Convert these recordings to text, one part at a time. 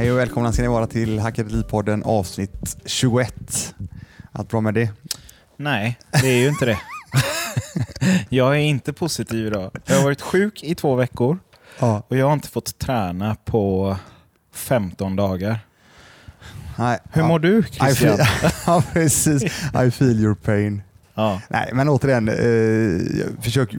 Hej och välkomna ska ni vara till Hackeripodden avsnitt 21. Allt bra med det? Nej, det är ju inte det. jag är inte positiv idag. Jag har varit sjuk i två veckor Ja. och jag har inte fått träna på 15 dagar. Nej. Hur ja. mår du Christian? feel, ja, precis. I feel your pain. Ja. Nej, men återigen, eh, jag, försöker,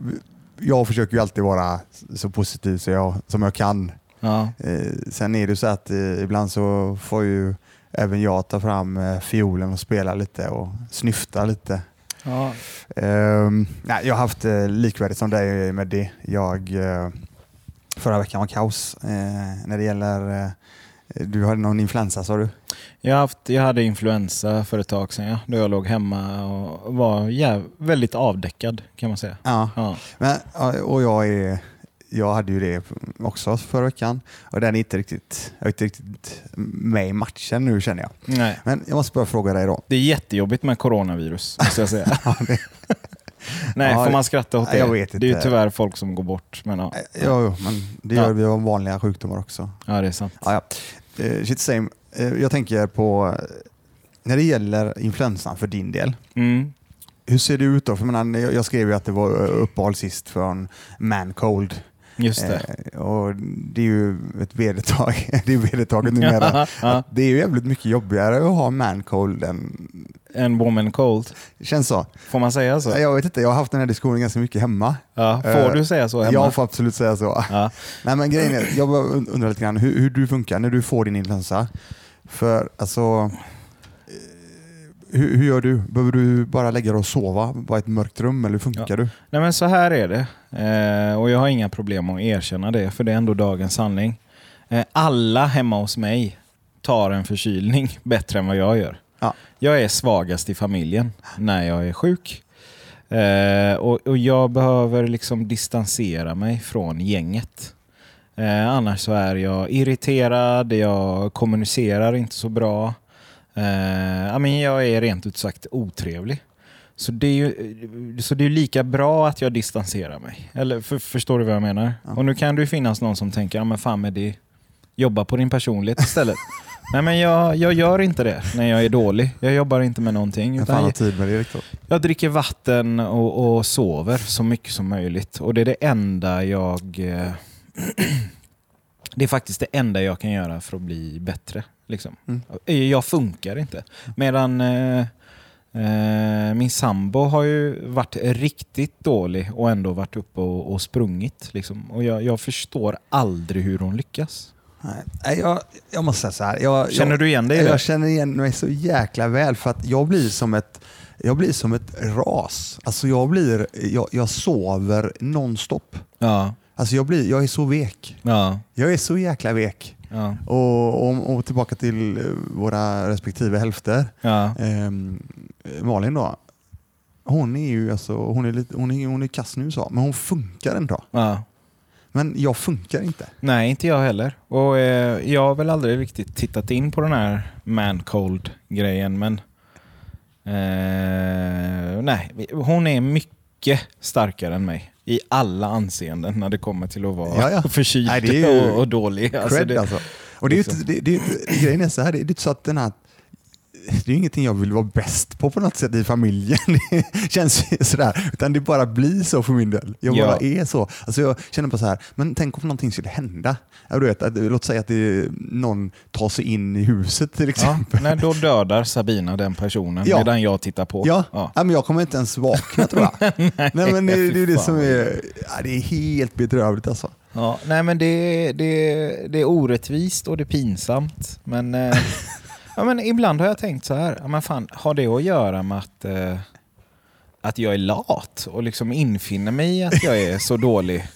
jag försöker ju alltid vara så positiv så jag, som jag kan. Ja. Eh, sen är det så att eh, ibland så får ju även jag ta fram eh, fiolen och spela lite och snyfta lite. Ja. Ehm, nej, jag har haft eh, likvärdigt som dig med det. Jag, förra veckan var kaos när det gäller... Du hade någon influensa sa du? Jag, har haft, jag hade influensa för ett tag sedan, ja, då jag låg hemma och var jäv, väldigt avdäckad kan man säga. Ja. Ja. Men, och jag, är, jag hade ju det också förra veckan och den är inte riktigt, jag är inte riktigt med i matchen nu känner jag. Nej. Men jag måste bara fråga dig då. Det är jättejobbigt med coronavirus, måste jag säga. Ja, det, Nej, Ja, får man skratta åt det? jag vet Det är ju inte. tyvärr folk som går bort. Men ja, ja, jo, men det gör Ja. vi av vanliga sjukdomar också. ja det är sant. Ja, ja. Eh, shit same. Eh, jag tänker på, eh, när det gäller influensan för din del, Mm. Hur ser det ut då? För jag, menar, jag skrev ju att det var uppehåll sist från Mancold. Just det. Eh, och det är ju ett vedertag, det är vedertaget numera. Att det är ju jävligt mycket jobbigare att ha Mancold än... En woman cold. Känns så. Får man säga så? Jag vet inte, jag har haft den här diskussionen ganska mycket hemma. Ja, får Eh, du säga så hemma? Jag får absolut säga så. Ja. Nej, men grejen är, jag undrar lite grann hur, hur du funkar när du får din influensa. För alltså, hur, hur gör du? Behöver du bara lägga dig och sova? Bara ett mörkt rum eller hur funkar du? Nej men så här är det. Eh, och jag har inga problem att erkänna det, för det är ändå dagens sanning. Eh, alla hemma hos mig tar en förkylning bättre än vad jag gör. Ja. Jag är svagast i familjen när jag är sjuk. Eh, och, och jag behöver liksom distansera mig från gänget. Eh, annars så är jag irriterad, jag kommunicerar inte så bra. Eh, ja, men jag är rent ut sagt otrevlig. Så det, är ju, så det är lika bra att jag distanserar mig. Eller för, Förstår du vad jag menar? Ja. Och nu kan det ju finnas någon som tänker, ja men fan med det, jobba på din personlighet istället. Nej men jag, jag gör inte det när jag är dålig. Jag jobbar inte med någonting. Fan Utan jag, tid med det jag dricker vatten och, och sover så mycket som möjligt. Och det är det enda jag... Eh, det är faktiskt det enda jag kan göra för att bli bättre. Liksom. Mm. Jag funkar inte. Medan eh, eh, min sambo har ju varit riktigt dålig och ändå varit uppe och, och sprungit. Liksom. Och jag, jag förstår aldrig hur hon lyckas. Nej, jag, jag måste säga så här. Jag, Känner jag, du igen dig i Jag det? känner igen mig så jäkla väl för att jag blir som ett, jag blir som ett ras. Alltså jag, blir, jag, jag sover nonstop. Ja, Alltså jag, blir, jag är så vek. ja, Jag är så jäkla vek. Ja, Och, och, och tillbaka till eh, våra respektive hälfter. ja. Ehm, Malin då, hon är ju alltså, hon är, lite, hon är, hon är kass nu så, men hon funkar ändå. ja. Men jag funkar inte. Nej, inte jag heller. Och eh, Jag har väl aldrig riktigt tittat in på den här man-cold-grejen, men eh, nej, hon är mycket starkare än mig i alla anseenden när det kommer till att vara Ja, ja. förkyld Nej, det och, och dålig. Alltså, Cred det, alltså. Och det är ju liksom. det, det, inte- grejen är så här, det är inte så att den här det är ingenting jag vill vara bäst på på något sätt i familjen. Det känns ju sådär. Utan det bara blir så för min del. Jag Ja. bara är så. Alltså jag känner bara så här, men tänk om någonting skulle hända. Ja, du vet, att, låt säga att det, någon tar sig in i huset till ja, exempel. nej, då dödar Sabina den personen Ja. medan jag tittar på. Ja, Ja. ja. men jag kommer inte ens vakna tror jag. Nej, men det, det är det som är, ja, det är helt bedrövligt alltså. Ja, nej men det, det, det är orättvist och det är pinsamt. Men, eh, ja, men ibland har jag tänkt så här, ja, men fan, har det att göra med att, eh, att jag är lat och liksom infinner mig i att jag är så dålig?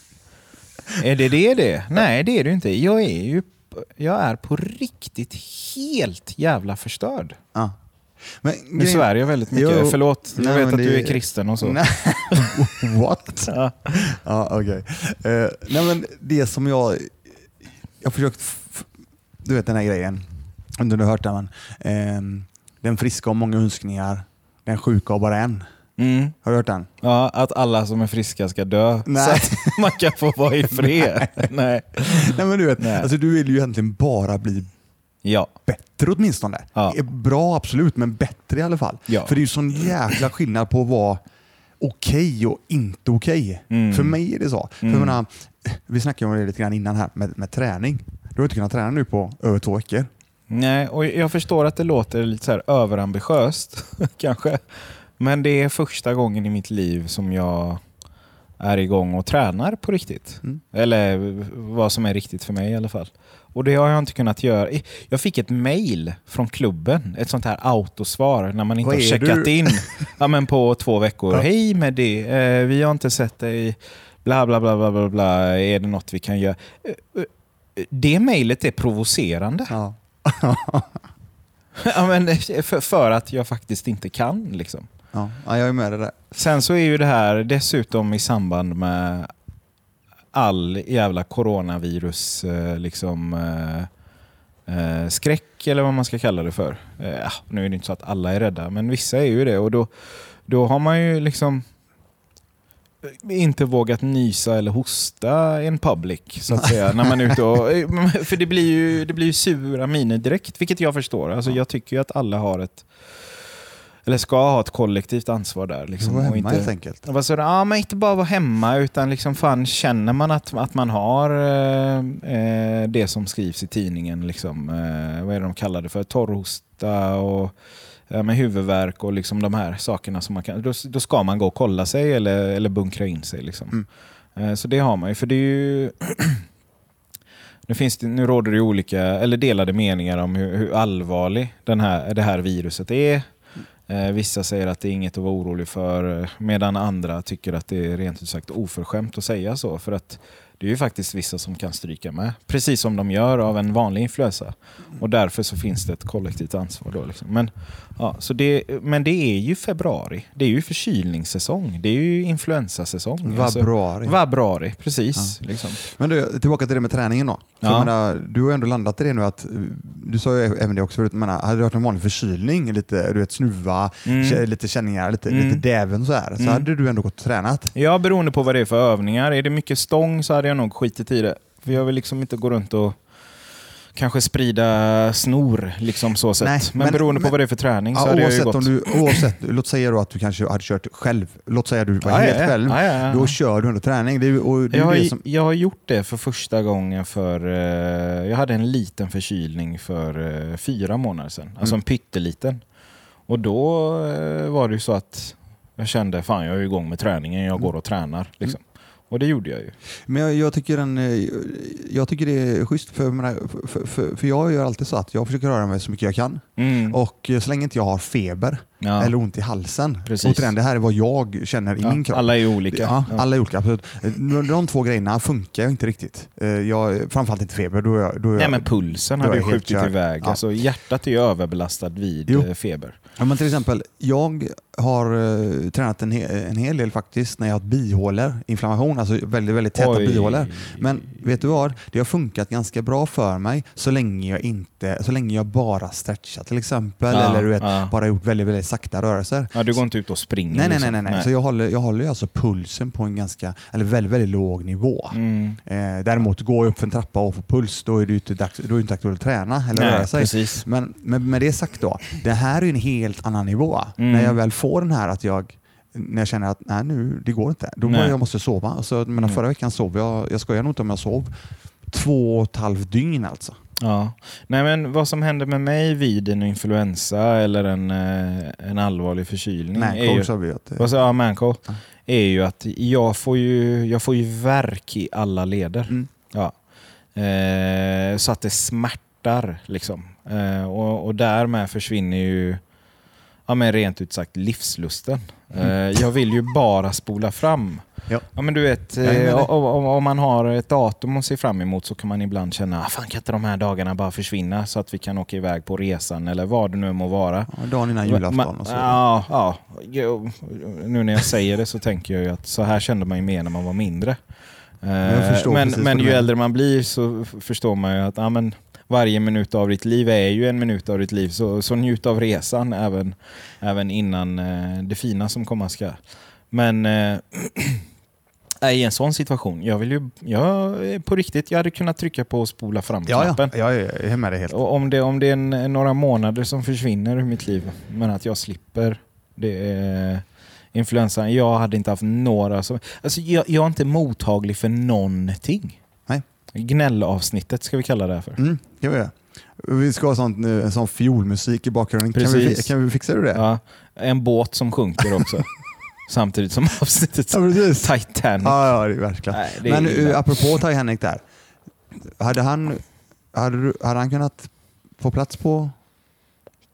Är det det det? Nej, det är det inte. Jag är ju jag är på riktigt helt jävla förstörd. Ja. Men Nu grejen- svär jag väldigt mycket. Jo. Förlåt, jag Nej, vet att det- du är kristen och så. Nej. What? Ja. Ja, okej. Eh, nej men det som jag... Jag har försökt... Du vet den här grejen. Om du har hört den. Ehm, den friska har många önskningar. Den sjuka har bara en. Mm. Har du hört den? Ja, att alla som är friska ska dö. Nej. Så att man kan få vara i fred. Nej. Nej men du vet, Nej. alltså, du vill ju egentligen bara bli Ja. bättre åtminstone. Ja. Är Bra absolut, men bättre i alla fall. Ja. För det är ju sån jäkla skillnad på att vara okej och inte okej. Mm. För mig är det så. För Mm. jag menar, vi snackade om det lite grann innan här med, med träning. Du har inte kunnat träna nu på över två veckor. Nej, och jag förstår att det låter lite så här överambitiöst kanske. Men det är första gången i mitt liv som jag är igång och tränar på riktigt. Mm. Eller vad som är riktigt för mig i alla fall. Och det har jag inte kunnat göra. Jag fick ett mail från klubben, ett sånt här autosvar när man inte Vad har checkat du? in ja, men på två veckor. Ja. Hej med det, eh, vi har inte sett dig, bla bla bla bla bla, bla. är det något vi kan göra? Eh, eh, Det mejlet är provocerande. Ja. Ja, men för, för att jag faktiskt inte kan. Liksom. Ja, ja, jag är med dig där. Sen så är ju det här dessutom i samband med all jävla coronavirus eh, liksom, eh, eh, skräck eller vad man ska kalla det för. Eh, nu är det inte så att alla är rädda, men vissa är ju det. Och då, då har man ju liksom inte vågat nysa eller hosta in public, så att säga. när man är ute och, för det blir, ju, det blir ju sura miner direkt, vilket jag förstår. Alltså, Jag tycker ju att alla har ett eller ska ha ett kollektivt ansvar där. Liksom, Var och hemma inte, helt enkelt. sa du? Ja, men inte bara vara hemma, utan liksom fan, känner man att, att man har eh, eh, det som skrivs i tidningen, liksom, eh, vad är det de kallar det för? Torrhosta och med huvudvärk och liksom de här sakerna som man kan, då, då ska man gå och kolla sig eller, eller bunkra in sig. Liksom. Mm. Eh, så det har man ju, för det är ju Nu, finns det, nu råder det olika, eller delade meningar om hur, hur allvarlig den här, det här viruset är. Eh, vissa säger att det är inget att vara orolig för, eh, medan andra tycker att det är rent ut sagt oförskämt att säga så. För att det är ju faktiskt vissa som kan stryka med, precis som de gör av en vanlig influensa. Och därför så finns det ett kollektivt ansvar. Då liksom. men, ja, så det, men det är ju februari, det är ju förkylningssäsong, det är ju influensasäsong. Alltså, Vabruari. Vabruari, precis. Liksom. Men du, tillbaka till det med träningen då. Ja. menar, du har ändå landat i det nu att, du sa ju även det också förut, men hade det varit en vanlig förkylning, lite du vet, snuva, Mm. lite känningar, lite, Mm. lite däven så här, så Mm. hade du ändå gått och tränat. Ja, beroende på vad det är för övningar. Är det mycket stång så hade jag nog skitit i det. För jag vill liksom inte gå runt och kanske sprida snor, liksom så sett. Nej, men, men- beroende på men- vad det är för träning så Ja, hade jag ju gått... om du, oavsett, låt säga då att du kanske hade kört själv, låt säga att du var Ja, helt ja, själv, Ja, ja, då kör du ändå träning. Det är, det jag, har, som, jag har gjort det för första gången för... Eh, jag hade en liten förkylning för eh, fyra månader sedan. Alltså Mm. en pytteliten. Och då eh, var det ju så att jag kände, fan jag är igång med träningen, jag går och tränar. Liksom. Och det gjorde jag ju. Men jag, jag, tycker den, eh, jag tycker det är schysst, för, för, för, för jag gör alltid så att jag försöker röra mig så mycket jag kan. Mm. Och eh, så länge inte jag har feber ja. eller ont i halsen, Precis. träning, det här är vad jag känner i Ja, min kropp. Alla är olika. Ja, alla är olika. Absolut. De, de två grejerna funkar inte riktigt. Eh, Jag, framförallt inte feber. Då jag, då Nej jag, men pulsen jag helt skjutit körd. iväg. Ja. Alltså, hjärtat är ju överbelastad vid Jo. eh, feber. Ja, men till exempel, jag har eh, tränat en, he, en hel del faktiskt när jag har haft bihålor, inflammation, alltså väldigt, väldigt täta Oj. bihålor. Men vet du vad? Det har funkat ganska bra för mig så länge jag, inte, så länge jag bara stretchar till exempel, eller du vet, bara gjort väldigt, väldigt sakta rörelser. Ja, du går inte ut och springer. Nej, nej, liksom. nej, nej, nej. Så jag håller, jag håller ju alltså pulsen på en ganska, eller väldigt, väldigt låg nivå. Mm. Eh, däremot går jag upp för en trappa och får puls, då är det inte, dags, då är det inte aktuellt att träna eller röra Nej, sig. precis. Men med, med det sagt då, det här är en helt annan nivå. Mm. När jag väl får den här att jag när jag känner att nej, nu, det går inte, då Nej. bara jag måste sova. Alltså, men Mm. Förra veckan sov jag, jag skojar nog inte om jag sov två och ett halvt dygn alltså. Ja. Nej, men vad som händer med mig vid en influensa eller en, eh, en allvarlig förkylning är ju, sa vi att, vad sa jag, Manco, Ja. är ju att jag får ju, jag får ju värk i alla leder. Mm. Ja. Eh, så att det smärtar. Liksom. Eh, och, och därmed försvinner ju ja, men rent ut sagt livslusten. Eh, jag vill ju bara spola fram. Ja. Ja, men du vet, eh, om, om- man har ett datum att se fram emot så kan man ibland känna ah, fan kan inte de här dagarna bara försvinna så att vi kan åka iväg på resan eller vad det nu må vara. ja, dagen innan julafton. Och så. Ja, ja. Nu när jag säger det så tänker jag ju att så här kände man ju mer när man var mindre. Eh, men men ju äldre man blir så förstår man ju att ja, men varje minut av ditt liv är ju en minut av ditt liv. Så, så njut av resan även, även innan eh, det fina som komma ska. Men I en sån situation, jag vill ju, jag, på riktigt, jag hade kunnat trycka på spola Ja, fram-knappen. ja, jag är med dig helt. Och om det, om det är en, några månader som försvinner ur mitt liv, men att jag slipper det är influensan. Jag hade inte haft några som... Alltså jag, jag är inte mottaglig för någonting. Nej. Gnällavsnittet ska vi kalla det här för. Mm, kan vi göra. Vi ska ha sånt, en sån fiolmusik i bakgrunden. Kan vi, Precis. kan vi fixa det? Ja, en båt som sjunker också. Samtidigt som avsnittet Ja, precis. Titanic. Ja, ja, det är verkligen. Nej, det är Men illa. uh, apropå Titanic där. Hade han, hade, du- hade han kunnat få plats på,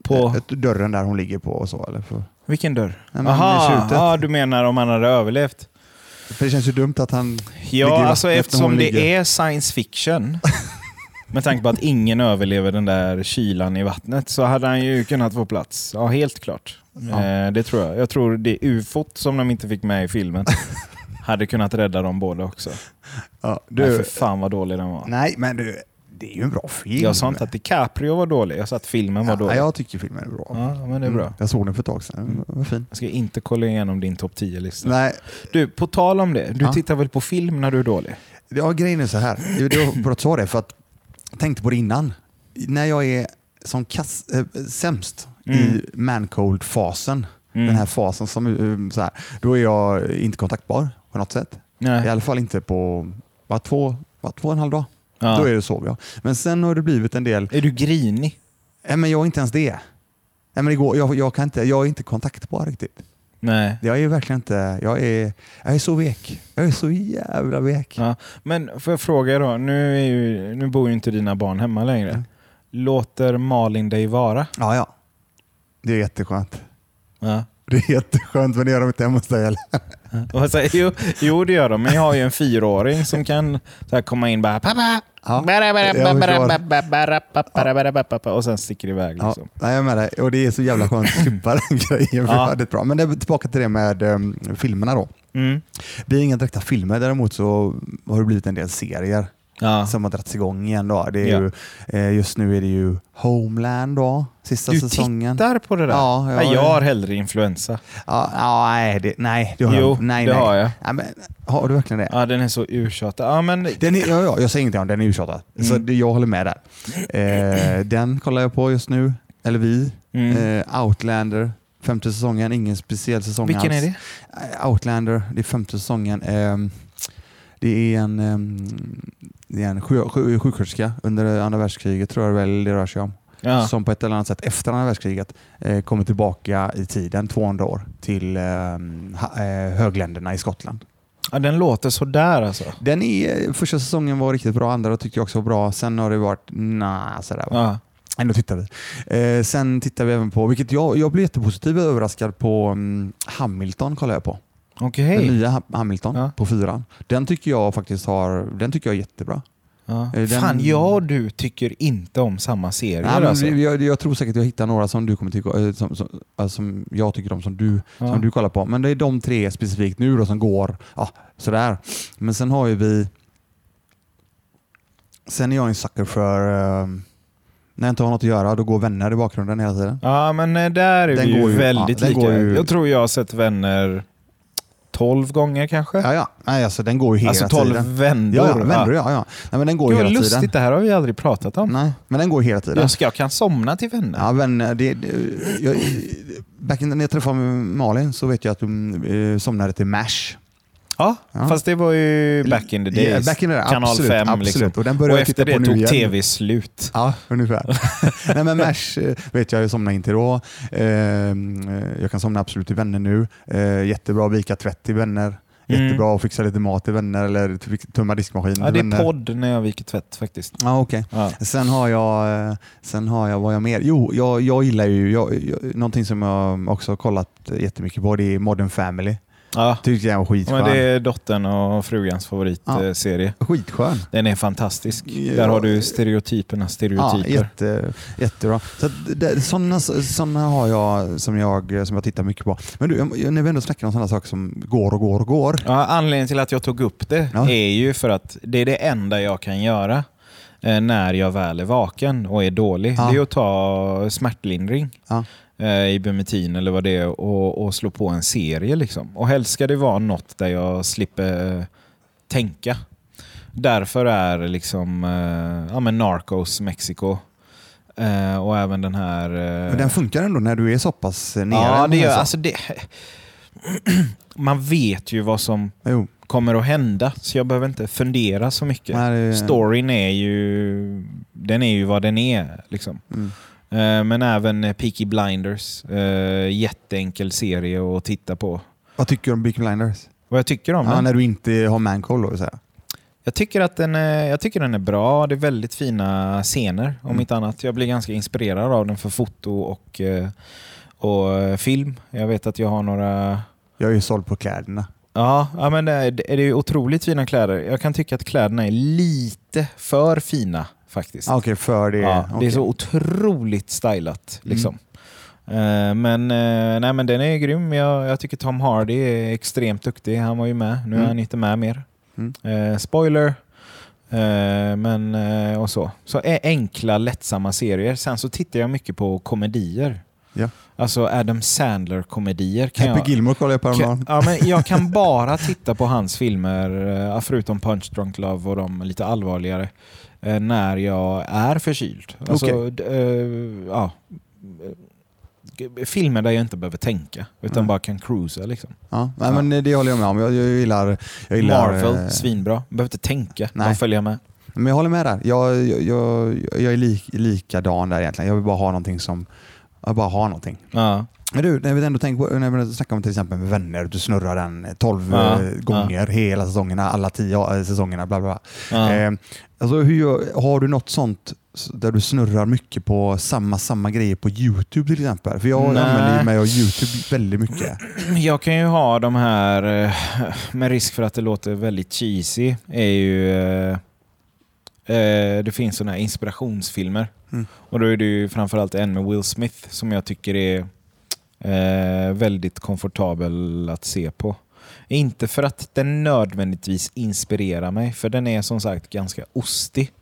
På ett, dörren där hon ligger på och så? Eller? För, vilken dörr? Jaha, ja, du menar om han hade överlevt? för det känns ju dumt att han... Ja, alltså eftersom det ligger. är science fiction. med tanke på att ingen överlever den där kylan i vattnet så hade han ju kunnat få plats. Ja, helt klart. Ja. Eh, det tror jag. Jag tror det ufot som de inte fick med i filmen hade kunnat rädda dem båda också. Ja, Du... Nej, för fan vad dålig den var. nej, men du, det är ju en bra film. Jag sa inte att DiCaprio var dålig, jag sa att filmen var ja, dålig. Jag tycker filmen är bra. Ja, men det är bra. Mm, jag såg den för ett tag sedan. Den var fin. Jag ska inte kolla igenom din topp 10-lista. Nej, Du, på tal om det. Du Ja. tittar väl på film när du är dålig? Ja, grejen är så här. Du sa det, för att jag tänkte på det innan. När jag är som kass, äh, sämst Mm. i mancold-fasen, Mm. den här fasen som eh, så här, då är jag inte kontaktbar på något sätt. I Nej. alla fall inte på va, två, va, två och en halv dag. Ja. Då är det så. Ja. Men sen har det blivit en del, Är du grinig? nej, men jag är inte ens det. Nej, men det går, jag, jag, kan inte, jag är inte kontaktbar riktigt. Nej. Jag är verkligen inte, jag är, jag är så vek. Jag är så jävla vek. Ja. Men får jag fråga då, nu, är ju, nu bor ju inte dina barn hemma längre. Mm. Låter Malin dig vara? Ja, ja. Det är jätteskönt. Ja. Det är jätteskönt, men det gör de inte hemma hos dig heller. Och så, jo, jo, det gör de. Men jag har ju en fyraåring som kan så här, komma in och bara pappa! Ja, Och sen sticker iväg. Ja, Liksom. nej, jag är med dig. Och det är så jävla skönt att slippa den grejen. Ja. det är bra. Men det tillbaka till det med um, filmerna då. Mm. Det är inga direkta filmer, däremot så har det blivit en del serier Ja. som har dragits igång igen. Då. Det är Ja. ju, eh, just nu är det ju Homeland då, sista Du säsongen. tittar på det där? Ja, Ja, jag- jag har hellre influensa. Ja, ja, nej, det, nej, det har Jo, jag. Nej, det nej. har jag. Ja, men, har du verkligen det? Ja, den är så urtjatad. Ja, men Den är, ja, ja, jag säger ingenting om den, den är uttjatad. Så Mm. det, jag håller med där. Eh, den kollar jag på just nu, eller vi. Mm. Eh, Outlander, femte säsongen, ingen speciell säsong Vilken alls. är det? Eh, Outlander, det är femte säsongen. Ehm, det är en, ehm, det är en sju, sju, sjuksköterska under andra världskriget, tror jag väl det rör sig om. Ja. Som på ett eller annat sätt efter andra världskriget eh, kommer tillbaka i tiden, 200 år, till ehm, eh, högländerna i Skottland. ja, den låter sådär alltså. Den är, första säsongen var riktigt bra, andra tyckte jag också var bra. Sen har det varit nah, sådär. va. Ja. Ändå tittar vi. Eh, sen tittar vi även på, vilket jag, jag blev jättepositivt överraskad på mm, Hamilton kollar jag på. Okej. Den nya Ha- Hamilton Ja. på fyran. Den tycker jag faktiskt har, den tycker jag är jättebra. Ja. Eh, den- Fan, jag och du tycker inte om samma serier Nej, alltså. jag, jag tror säkert jag hittar några som du kommer tycka eh, som, som, alltså, som jag tycker om som du, Ja. som du kollar på. Men det är de tre specifikt nu då som går ja, sådär. Men sen har ju vi Sen är jag en sucker för eh, när jag inte har något att göra, då går vänner i bakgrunden hela tiden. Ja, men där är Den vi ju går ju- väldigt ja, lika. ju- Jag tror jag har sett Vänner 12 gånger kanske. Ja, ja. Nej, alltså, den går ju hela alltså 12 tiden. vändor. Ja, ja, vändor, ja. ja. Nej, men den går Gud, hela lustigt, tiden. det här har vi aldrig pratat om. Nej, men den går hela tiden. Jag, ska, jag kan somna till Vänner. Ja, men det, det, jag, back in, när jag träffade Malin så vet jag att hon eh, somnade till MASH. Ja, Ja. fast det var ju back in the days. Ja, back in the, Kanal absolut, 5 absolut. liksom. Och den började Och jag efter det tog igen. tv slut. Ja, ungefär. Nej, men MASH eh, vet jag ju somna in till då. Eh, jag kan somna absolut till vänner nu. Eh, jättebra att vika tvätt till vänner. Mm. Jättebra att fixa lite mat till vänner eller tömma diskmaskinen Ja, det är vänner. podd när jag viker tvätt faktiskt. Ja, okej. Ja. Sen har jag, sen har jag, vad jag mer? Jo, jag, jag gillar ju, jag, jag, någonting som jag också har kollat jättemycket på, det är Modern Family. Ja. Tyckte jag var skitskön. Men det är dottern och frugans favoritserie. Skitskön. Den är fantastisk. Ja. Där har du stereotyperna Ja, stereotyper. jätte, jättebra. Så att det- sådana, sådana har jag som, jag som jag tittar mycket på. Men du, när vi ändå snackar om sådana saker som går och går och går. Ja, anledningen till att jag tog upp det Ja. är ju för att det är det enda jag kan göra eh, när jag väl är vaken och är dålig. Ja. Det är att ta smärtlindring. Ja. Eh, ibumetin eller vad det är och, och slå på en serie. Liksom. Och helst ska det vara något där jag slipper eh, tänka. Därför är liksom eh, ja, men Narcos Mexico och även den här... Men den funkar ändå när du är så pass nere? ja, det man gör, alltså det, Man vet ju vad som Jo. kommer att hända, så jag behöver inte fundera så mycket. Nej, det- Storyn är ju, den är ju vad den är. Liksom. Mm. Eh, Men även eh, Peaky Blinders, eh, jätteenkel serie att titta på. Vad tycker du om Big Blinders? Vad jag tycker om Ja, den? när du inte har mancoll då säga. Jag tycker att den är, jag tycker den är bra. Det är väldigt fina scener om Mm. inte annat. Jag blir ganska inspirerad av den för foto och, och film. Jag vet att jag har några Jag är ju såld på kläderna. Ja, ja men det är, det är otroligt fina kläder. Jag kan tycka att kläderna är lite för fina faktiskt. Ah, Okej, för det. ja, Det okej. är så otroligt stylat. Liksom. Eh, men, eh, nej, men den är grym. Jag, jag tycker Tom Hardy är extremt duktig. Han var ju med. Nu är Mm. han inte med mer. Mm. Eh, spoiler. Men, och så. så enkla, lättsamma serier. Sen så tittar jag mycket på komedier. Ja. Alltså Adam Sandler-komedier. Happy jag- Gilmore kollade jag på kan, ja, men jag kan bara titta på hans filmer, förutom Punch Drunk Love och de lite allvarligare, när jag är förkyld. Alltså, Okej. d- eh, ja, eh, filmer där jag inte behöver tänka, utan Mm. bara kan cruisa. Liksom. Ja, nej, Ja. men det håller jag med om. Jag, jag gillar... Jag gillar Marvel, eh, svinbra. Behöver inte tänka, Nej. bara följa med. Men jag håller med där. Jag, jag, jag, jag är lik, likadan där egentligen. Jag vill bara ha någonting som... Jag bara ha någonting. Ja. Men du, när vi ändå tänker på, när vi snackar om till exempel med vänner, du snurrar den 12 Ja, eh, gånger hela säsongerna, alla 10 eh, säsongerna, bla bla. Ja. Eh, alltså, hur, har du något sånt där du snurrar mycket på samma, samma grejer på YouTube till exempel? För jag Nej. använder mig av YouTube väldigt mycket. Jag kan ju ha de här, eh, med risk för att det låter väldigt cheesy, är ju... Det finns sådana här inspirationsfilmer. Mm. Och då är det ju framförallt en med Will Smith som jag tycker är eh, väldigt komfortabel att se på. Inte för att den nödvändigtvis inspirerar mig, för den är som sagt ganska ostig.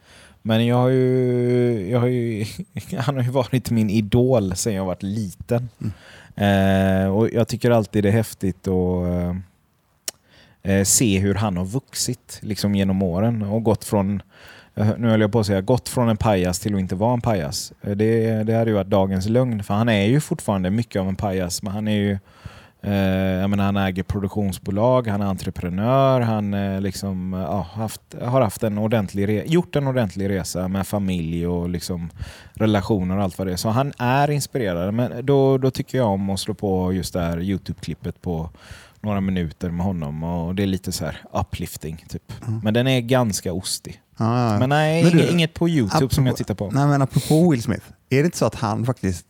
Men jag har ju, jag har ju, han har ju varit min idol sedan jag var liten. Eh, och Jag tycker alltid det är häftigt att eh, eh, se hur han har vuxit liksom genom åren och gått från nu höll jag på att säga gått från en pajas till att inte vara en pajas. Eh, Det, det hade ju varit dagens lögn, för han är ju fortfarande mycket av en pajas, men han är ju Eh, menar, han äger produktionsbolag, han är entreprenör, han eh, liksom, ja, haft, har haft en ordentlig gjort en ordentlig resa med familj och liksom relationer och allt vad det är. Så han är inspirerad. Men då, då tycker jag om att slå på just det här Youtube-klippet på några minuter med honom och det är lite så här uplifting. Typ. Mm. Men den är ganska ostig. Ja. Men nej, Men du, inget, inget på Youtube som apropå- jag tittar på. Nej, men apropå Will Smith, är det inte så att han faktiskt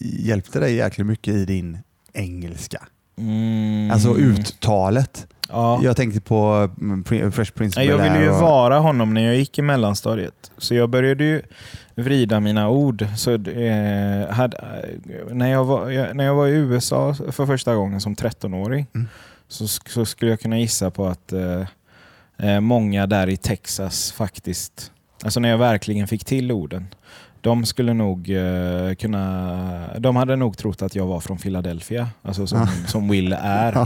hjälpte dig jäkligt mycket i din engelska? Mm. Alltså uttalet. Ja. Jag tänkte på mm, Fresh Prince Jag ville ju och- vara honom när jag gick i mellanstadiet. Så jag började ju vrida mina ord. Så, eh, hade, eh, när, jag var, jag, när jag var i USA för första gången som 13-åring Mm. så, så skulle jag kunna gissa på att eh, många där i Texas faktiskt, alltså när jag verkligen fick till orden, de skulle nog eh, kunna, de hade nog trott att jag var från Philadelphia, alltså som, som Will är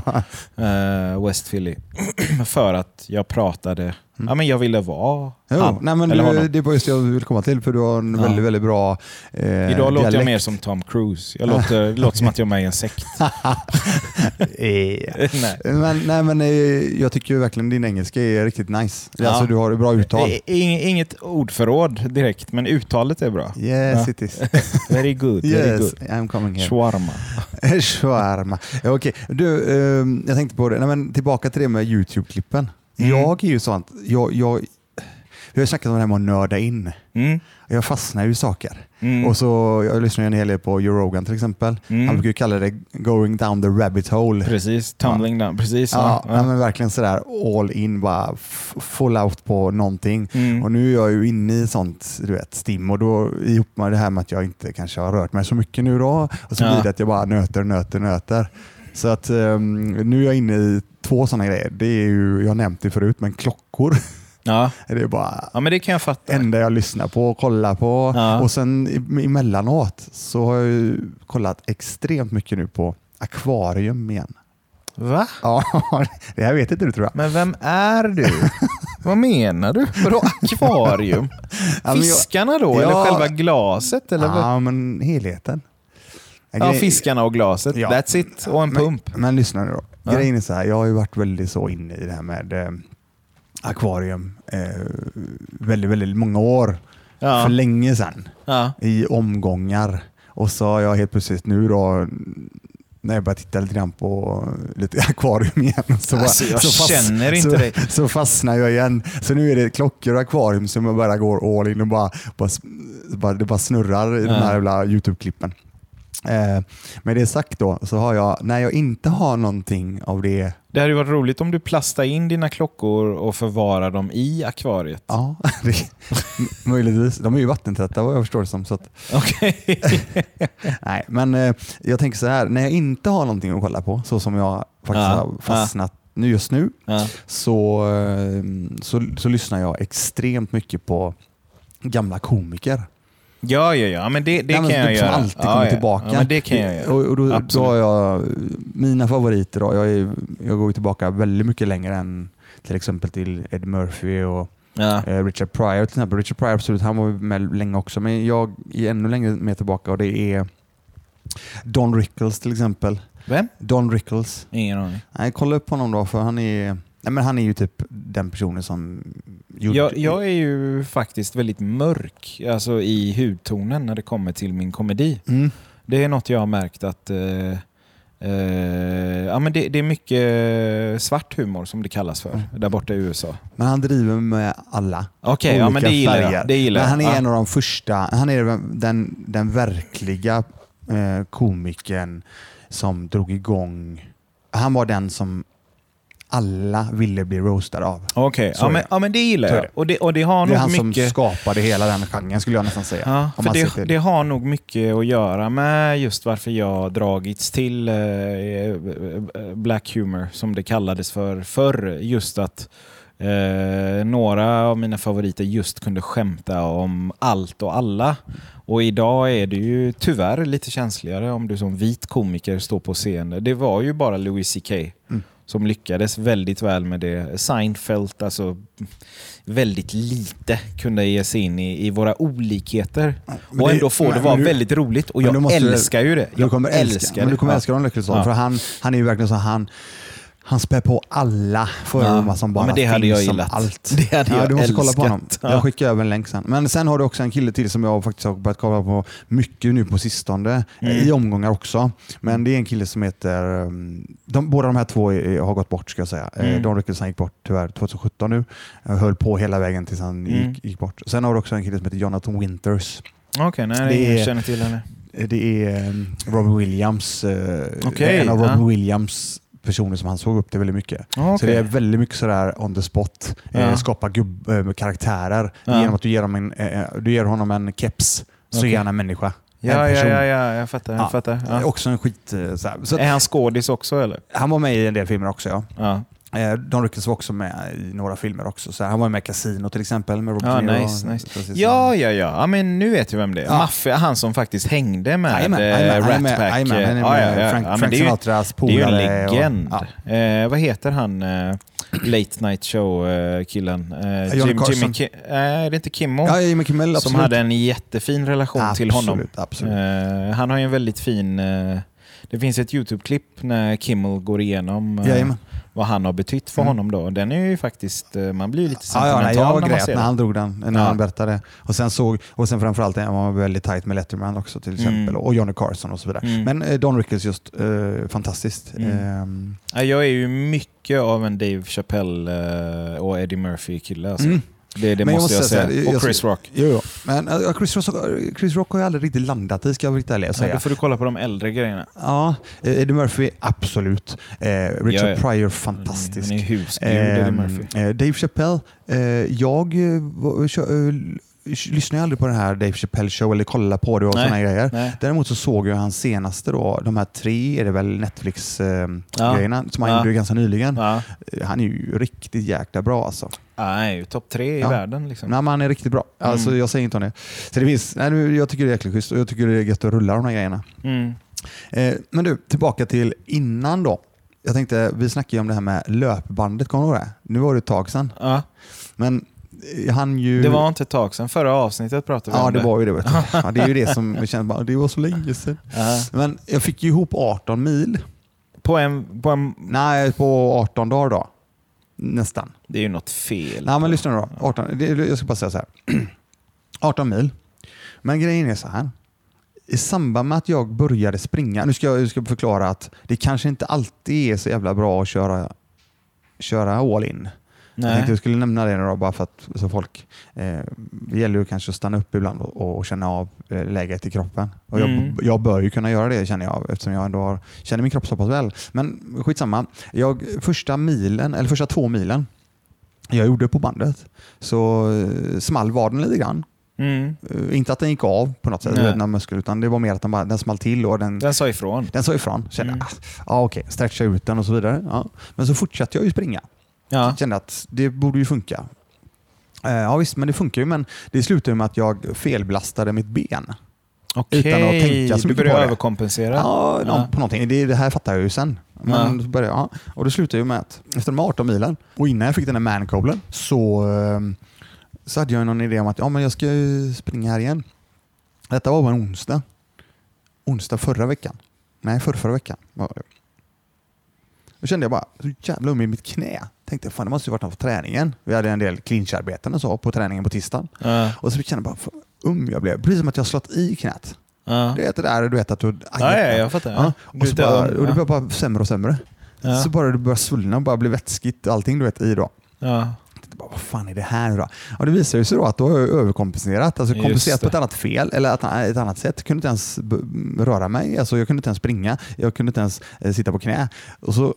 eh, West Philly. för att jag pratade, ja men jag ville vara Jo, han. nej, men eller du, honom. det var just det jag ville komma till, för du har en Ja. väldigt, väldigt bra eh, Idag låter jag dialekt. mer som Tom Cruise. Jag låter, låter som att jag är med i en sekt. Eh, Nej. men, nej, men eh, jag tycker verkligen din engelska är riktigt nice. Ja. Alltså, du har ett bra uttal. I- ing- Inget ordförråd direkt, men uttalet är bra. Yes Ja. it is. Very good, very yes, good. I'm coming here. Shawarma. Shawarma. Ja, Okej, du, ehm, jag tänkte på det. Nej, men tillbaka till det med YouTube-klippen. Mm. Jag är ju sånt, jag, jag, vi har ju snackat om det här med att nörda in. Mm. Jag fastnar ju i saker. Mm. Och så, jag lyssnar ju en hel del på Joe Rogan till exempel. Mm. Han brukar ju kalla det going down the rabbit hole. Precis, tumbling down. Precis. Ja, Ja. ja. men verkligen sådär all in, bara full out på någonting. Mm. Och nu är jag ju inne i sånt du vet, stim och då ihop med det här med att jag inte kanske har rört mig så mycket nu då. Och så Ja. blir det att jag bara nöter, nöter, nöter. Så att ehm, nu är jag inne i två sådana grejer. Det är ju, jag har nämnt det förut, men klockor. Ja. Det är bara ja, men det kan jag fatta. enda jag lyssnar på och kollar på. Ja. Och sen emellanåt så har jag ju kollat extremt mycket nu på akvarium igen. Va? Ja, det här vet inte du tror jag. Men vem är du? Vad menar du? Vadå akvarium? Fiskarna då? Ja. Eller själva glaset? Eller vad? Ja, men helheten. Ja, fiskarna och glaset. Ja. That's it. Och en pump. Men, men lyssna nu då. Ja. Grejen är så här, jag har ju varit väldigt så inne i det här med eh, akvarium eh, väldigt, väldigt många år. För Ja. länge sedan. Ja. I omgångar. Och så har jag helt plötsligt nu då när jag börjar titta lite grann på lite akvarium igen. Så, Alltså, jag känner inte så, dig. Så fastnar jag igen. Så nu är det klockor och akvarium som jag bara går all in och bara, bara, bara, det bara snurrar i de här jävla YouTube-klippen. Eh, med det sagt då, så har jag, när jag inte har någonting av det, Det hade ju varit roligt om du plastade in dina klockor och förvarar dem i akvariet. ja, det, möjligtvis. De är ju vattentäta vad jag förstår det som. Så att, Okej. nej, men eh, jag tänker så här, när jag inte har någonting att kolla på, så som jag faktiskt Ja, har fastnat nu just nu, Ja. så, eh, så, så lyssnar jag extremt mycket på gamla komiker. Ja, ja, ja. Men det, det Nej, men kan jag som göra. alltid kommer ja. tillbaka. Ja, men det kan jag göra. Och, och då, då har jag mina favoriter. Då. Jag, är, jag går tillbaka väldigt mycket längre än till exempel till Ed Murphy och Ja. eh, Richard Pryor. Till exempel. Richard Pryor, absolut, han var med länge också. Men jag är ännu längre mer tillbaka och det är Don Rickles till exempel. Vem? Don Rickles. Ingen aning. Nej, kolla upp honom då för han är, nej, men han är ju typ den personen som gjorde... Jag, jag är ju faktiskt väldigt mörk alltså i hudtonen när det kommer till min komedi. Mm. Det är något jag har märkt att eh, eh, ja, men det, det är mycket svart humor som det kallas för Mm. där borta i USA. Men han driver med alla. Okej, ja, men olika det gillar färger. jag. Det gillar Men han är jag. en av de första, han är den, den verkliga eh, komikern som drog igång, han var den som alla ville bli roastade av. Okej, Så ja, men, det. ja, men det gillar jag. det. Och det, och det har Det är han mycket... som skapade hela den genren skulle jag nästan säga. Ja, för det, det har nog mycket att göra med just varför jag dragits till eh, eh, black humor, som det kallades för förr. Just att eh, några av mina favoriter just kunde skämta om allt och alla. Och idag är det ju tyvärr lite känsligare om du som vit komiker står på scen. Det var ju bara Louis CK Mm. Som lyckades väldigt väl med det. Seinfeld, alltså väldigt lite kunde ge sig in i, i våra olikheter. Men och ändå få det men- vara men du- väldigt roligt. Och men du jag måste- älskar ju det. Du Jag kommer älska, älskar men det. du kommer älska Don Rickles Ja. för han, han är ju verkligen så han han spär på alla fördomar Ja. som Ja, bara men det hade finns jag om gillat. allt. Det hade ja, jag du måste kolla på älskat. honom. Ja. Jag skickar över en länk sen. Men sen har du också en kille till som jag faktiskt har börjat kolla på mycket nu på sistone. Mm. I omgångar också. Men det är en kille som heter... um, De, båda de här två är, har gått bort ska jag säga. Mm. Mm. Don Rickles han gick bort tyvärr 2017 nu. Jag höll på hela vägen tills han Mm. gick, gick bort. Sen har du också en kille som heter Jonathan Winters. Okej, nej, Det är- jag känner till henne. Det är um, Robin Williams. eh, Okej, en av Robin ja. Williams personer som han såg upp till väldigt mycket. Okej. Så det är väldigt mycket sådär on the spot. Ja. Eh, skapa gubb, eh, karaktärer Ja. genom att du ger, dem en, eh, du ger honom en keps så Okej. är han en människa. ja, ja, ja, ja, jag fattar. Jag Ja. fattar. Ja. Eh, Också en skit... eh. Så att, Är han skådis också eller? han var med i en del filmer också ja. Eh, Don Rickles var också med i några filmer också. Så han var med i Casino till exempel med Robert ja Niro. nice, nice. Precis. Ja, ja, ja, men nu vet jag vem det är. Ja. Maffia, han som faktiskt hängde med eh, Rat Pack. Ja, ja, ja. Frank, men Frank det är ju- Sinatras Det är ju en polare. och- legend. ja. Eh, vad heter han, eh, Late Night Show-killen? Eh, Carson. Jimmy Ki- eh, är det inte Kimmo? Ja, Jimmy Kimmel, som absolut. hade en jättefin relation till honom. Absolut, absolut. Eh, han har ju en väldigt fin... eh, det finns ett YouTube-klipp när Kimmel går igenom eh. Vad han har betytt för Mm. honom. då. Den är ju faktiskt... eh, man blir lite Ja, ja, sentimental nej, jag när man grät ser när han drog den, när Ja. han berättade. Och sen, såg, och sen framförallt han var väldigt tajt med Letterman också till exempel. Mm. Och Johnny Carson och så vidare. Mm. Men eh, Don Rickles just, eh, fantastiskt. Mm. Ja, jag är ju mycket av en Dave Chappelle eh, och Eddie Murphy-kille. Alltså. Mm. Det, det måste jag, säga. så här, och jag- Chris Rock. Jo, jo. Men eh, Chris, Rock, Chris Rock har jag aldrig riktigt landat i, ska jag vara riktigt ärlig och Ja, säga. då får du kolla på de äldre grejerna. Ja, eh, Eddie Murphy, absolut. Eh, Richard Ja, ja. Pryor, fantastisk. Han är husgud, Eddie Ehm, Murphy. eh, Dave Chappelle, eh, jag eh, eh, ju aldrig på den här Dave Chappelle show eller kollar på det och Nej. sådana grejer. Nej. Däremot så såg jag hans senaste då, de här tre är det väl Netflix-grejerna Ja. som han Ja. gjorde ganska nyligen. Ja. Han är ju riktigt jäkla bra alltså. Ju topp tre i Ja. världen. Liksom. Nej, men han är riktigt bra. Alltså, Mm. Jag säger inte om det. Så det finns, nej, jag tycker det är jäkligt schysst och jag tycker det är gött att rulla de här grejerna. Mm. Eh, men du, tillbaka till innan då. Jag tänkte, vi snackade ju om det här med löpbandet, kommer du ihåg det? Nu var det ett tag sedan. Men eh, han ju... Det var inte ett tag sedan. Förra avsnittet pratade vi Ja, om det var ju det. Vet du. Ja, det är ju det som känner, bara, det var så länge sedan. Ja. Men jag fick ju ihop 18 mil. På en, på en... Nej, på 18 dagar då. Nästan. Det är ju något fel. Nej, men lyssna då. 18, det, jag ska bara säga så här. 18 mil. Men grejen är så här. I samband med att jag började springa, nu ska jag, jag ska förklara att det kanske inte alltid är så jävla bra att köra, köra all in. Jag tänkte Nej. jag skulle nämna det då, bara för att så folk, eh, det gäller ju kanske att stanna upp ibland och, och känna av eh, läget i kroppen. Och jag, Mm. jag bör ju kunna göra det känner jag eftersom jag ändå har, känner min kropp så pass väl. Men skitsamma. Jag, första milen, eller första två milen jag gjorde på bandet så eh, small vaden lite grann. Mm. Eh, inte att den gick av på något sätt, Nej. den muskeln, utan det var mer att den, bara, den small till och den, Den sa ifrån. den sa ifrån. Kände, Mm. ah, ah, okej, stretcha ut den och så vidare. Ja. Men så fortsatte jag ju springa. Ja. Jag kände att det borde ju funka. Eh, Ja visst, men det funkar ju. Men det slutade med att jag felbelastade mitt ben. Okej, Utan att tänka så du mycket började på det. överkompensera. Ja, Ja. på någonting. Det, det här fattar jag ju sen. Men Ja. började, ja. Och det slutade ju med att efter de 18 milen och innan jag fick den här mancolen så, eh, så hade jag någon idé om att ja, men jag ska springa här igen. Detta var på en onsdag. Onsdag förra veckan. Nej, förra, förra veckan var det. Då kände jag bara så jävla öm i mitt knä. Tänkte fan det måste ju varit något på träningen. Vi hade en del clincharbeten och så på träningen på tisdagen. Ja. Och så kände jag bara fan, um jag blev. Precis som att jag slått i knät. Ja. Det är det där du vet att du... aj, Ja, ja, jag fattar. Ja. Och, så bara, och det blev bara sämre och sämre. Så bara det började svullna och bara bli vätskigt allting du vet i då. Ja. Bara, vad fan är det här nu då? Och det visade sig då att då har jag överkompenserat. Alltså kompenserat på ett annat fel eller ett, annat sätt. Jag kunde inte ens röra mig. Alltså jag kunde inte ens springa. Jag kunde inte ens eh, sitta på knä. Och så,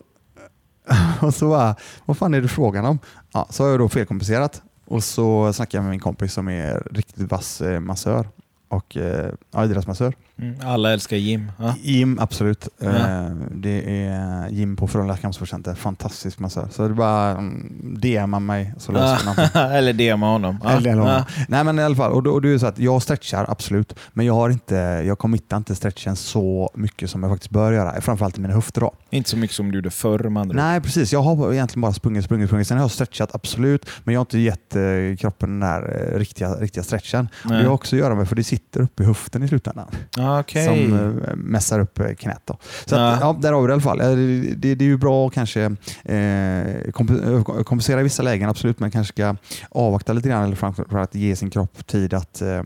och så bara, vad fan är det frågan om? Ja, så har jag då felkompenserat. Och så snackade jag med min kompis som är riktigt vass eh, massör och eh, ja, idrottsmassör. Mm. Alla älskar gym. Ja. Jim, absolut. Ja. Eh, Det är Jim på Frölunda Kampsportcenter. Fantastisk massör. Så det är bara mm, DMa mig så löser man. Eller med honom. Eller honom. Ja. Nej men i alla fall, och då, och det är så att jag stretchar absolut, men jag har inte, jag committar inte stretchen så mycket som jag faktiskt bör göra. Framförallt i mina höfter då. Inte så mycket som du gjorde förr med andra. Nej precis, jag har egentligen bara sprungit, sprungit, sprungit. Sen har jag stretchat absolut, men jag har inte gett eh, kroppen den där eh, riktiga, riktiga stretchen. Nej. det har också att göra med, för det sitter uppe i höften i slutändan. Ja, Okej. som eh, mässar upp eh, knät. Då. Så Ja. att, ja, där har vi det i alla fall. Eh, Det, det, det är ju bra att kanske eh, eh, kompensera i vissa lägen, absolut, men kanske ska avvakta lite grann eller att ge sin kropp tid att eh,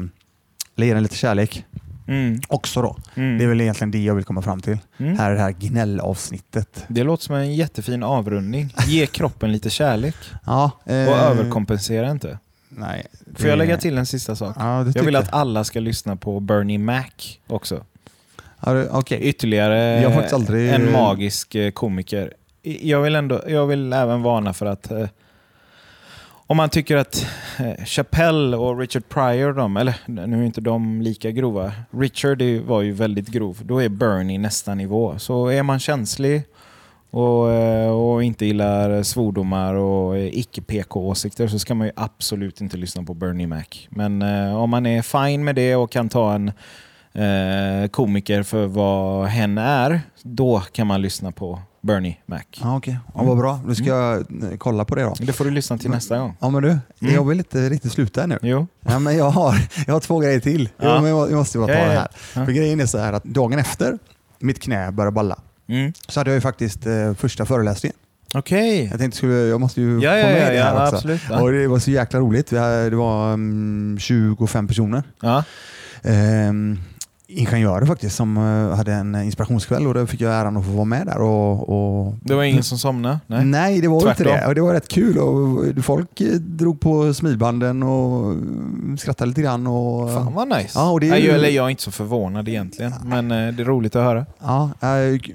ge den lite kärlek Mm. också. Då. Mm. Det är väl egentligen det jag vill komma fram till. Mm. Här är det här gnällavsnittet. Det låter som en jättefin avrundning. Ge kroppen lite kärlek Ja, eh, och överkompensera inte. Nej, Får jag lägga till en sista sak? Ja, Jag vill att alla ska lyssna på Bernie Mac också. Ja, Okej. Ytterligare Jag har faktiskt aldrig- en magisk eh, komiker. Jag vill, ändå, jag vill även varna för att eh, om man tycker att eh, Chappelle och Richard Pryor, de, eller nu är inte de lika grova. Richard var ju väldigt grov. Då är Bernie nästa nivå. Så är man känslig och, eh, och inte gillar svordomar och eh, icke-PK-åsikter så ska man ju absolut inte lyssna på Bernie Mac. Men eh, om man är fine med det och kan ta en eh, komiker för vad hen är, då kan man lyssna på Bernie Mac. Ja, okej. Ja, vad bra. Nu ska jag eh, kolla på det då. Det får du lyssna till nästa gång. Ja, men du, Mm. jag vill inte riktigt sluta nu. Jo. Ja, men jag, har, jag har två grejer till. Ja. Ja. men jag, jag måste bara ta Ja, det här. För grejen är så här att dagen efter mitt knä började balla Mm. så hade jag ju faktiskt eh, första föreläsningen. Okej. Jag tänkte skulle, jag måste ju Ja, få ja, med ja, det här ja också. absolut. Ja. Och det var så jäkla roligt. Vi hade, det var mm, 25 personer. Ja. Ehm, ingenjörer faktiskt som eh, hade en inspirationskväll och då fick jag äran att få vara med där. Och, och Det var ingen som somnade? Nej. Nej, det var ju inte Tvärtom. det. Och det var rätt kul. Och folk eh, drog på smilbanden och skrattade lite grann. Och, Fan vad nice. Ja, och det är jag, eller jag är inte så förvånad egentligen, men eh, det är roligt att höra. Ja,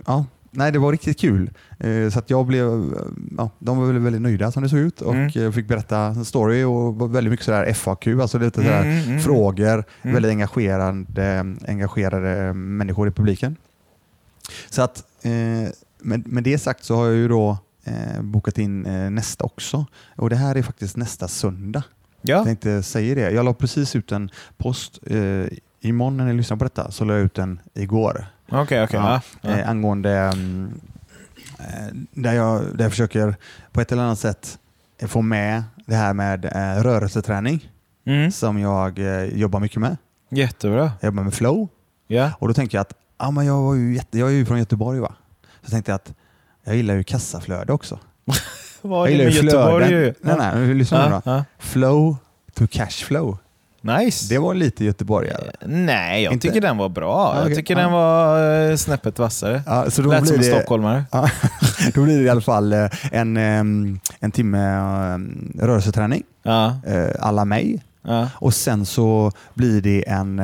ja, nej, det var riktigt kul. Eh, så att jag blev, eh, ja, de var väldigt, väldigt nöjda som det såg ut och Mm. eh, fick berätta en story och väldigt mycket sådär FAQ, alltså lite sådär Mm, mm, mm. frågor. Mm. Väldigt engagerade, engagerade människor i publiken. Så att med, med det sagt så har jag ju då bokat in nästa också. Och det här är faktiskt nästa söndag. Jag Ja, tänkte säga det. Jag la precis ut en post eh, imorgon när ni lyssnar på detta, så la jag ut den igår. Okej. okej. Ja, Ja. Eh, angående eh, där, jag, där jag försöker på ett eller annat sätt få med det här med eh, rörelseträning Mm. som jag eh, jobbar mycket med. Jättebra. Jag jobbar med flow Ja. och då tänker jag att ah, men jag, var ju jätte, jag är ju från Göteborg. va? Så tänkte jag att jag gillar ju kassaflöde också. Vad är det med Göteborg? Nej, nej, lyssna nu då. Flow to cash flow. Nice. Det var lite göteborgare. Nej, jag Inte? tycker den var bra. Ja, Jag okej. tycker Ja. den var eh, snäppet vassare. Ja, så då Lät blir som det, stockholmare. Ja, då blir det i alla fall eh, en, en timme rörelseträning, Ja, eh, alla mig. ja. Och sen så blir det en,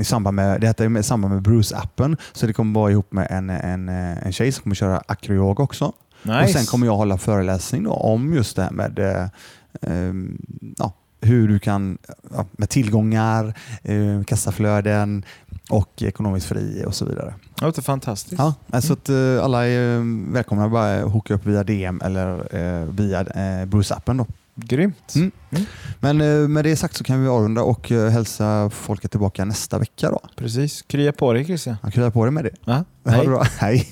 i samband med, det heter i samband med Bruce-appen, så det kommer vara ihop med en, en, eh, en tjej som kommer köra akroyoga också. Nice. Och sen kommer jag hålla föreläsning om just det här med eh, em, ja, hur du kan, ja, med tillgångar, eh, kassaflöden och ekonomiskt fri och så vidare. Det låter fantastiskt. Ja, alltså att eh, alla är eh, välkomna att bara hooka upp via DM eller eh, via eh, Bruce-appen. Då. Grymt. Mm. Men eh, med det sagt så kan vi avrunda och eh, hälsa folket tillbaka nästa vecka. då. Precis. Krya på dig Christian. Jag kryar på dig med det. Ja. Ha det bra. Hej.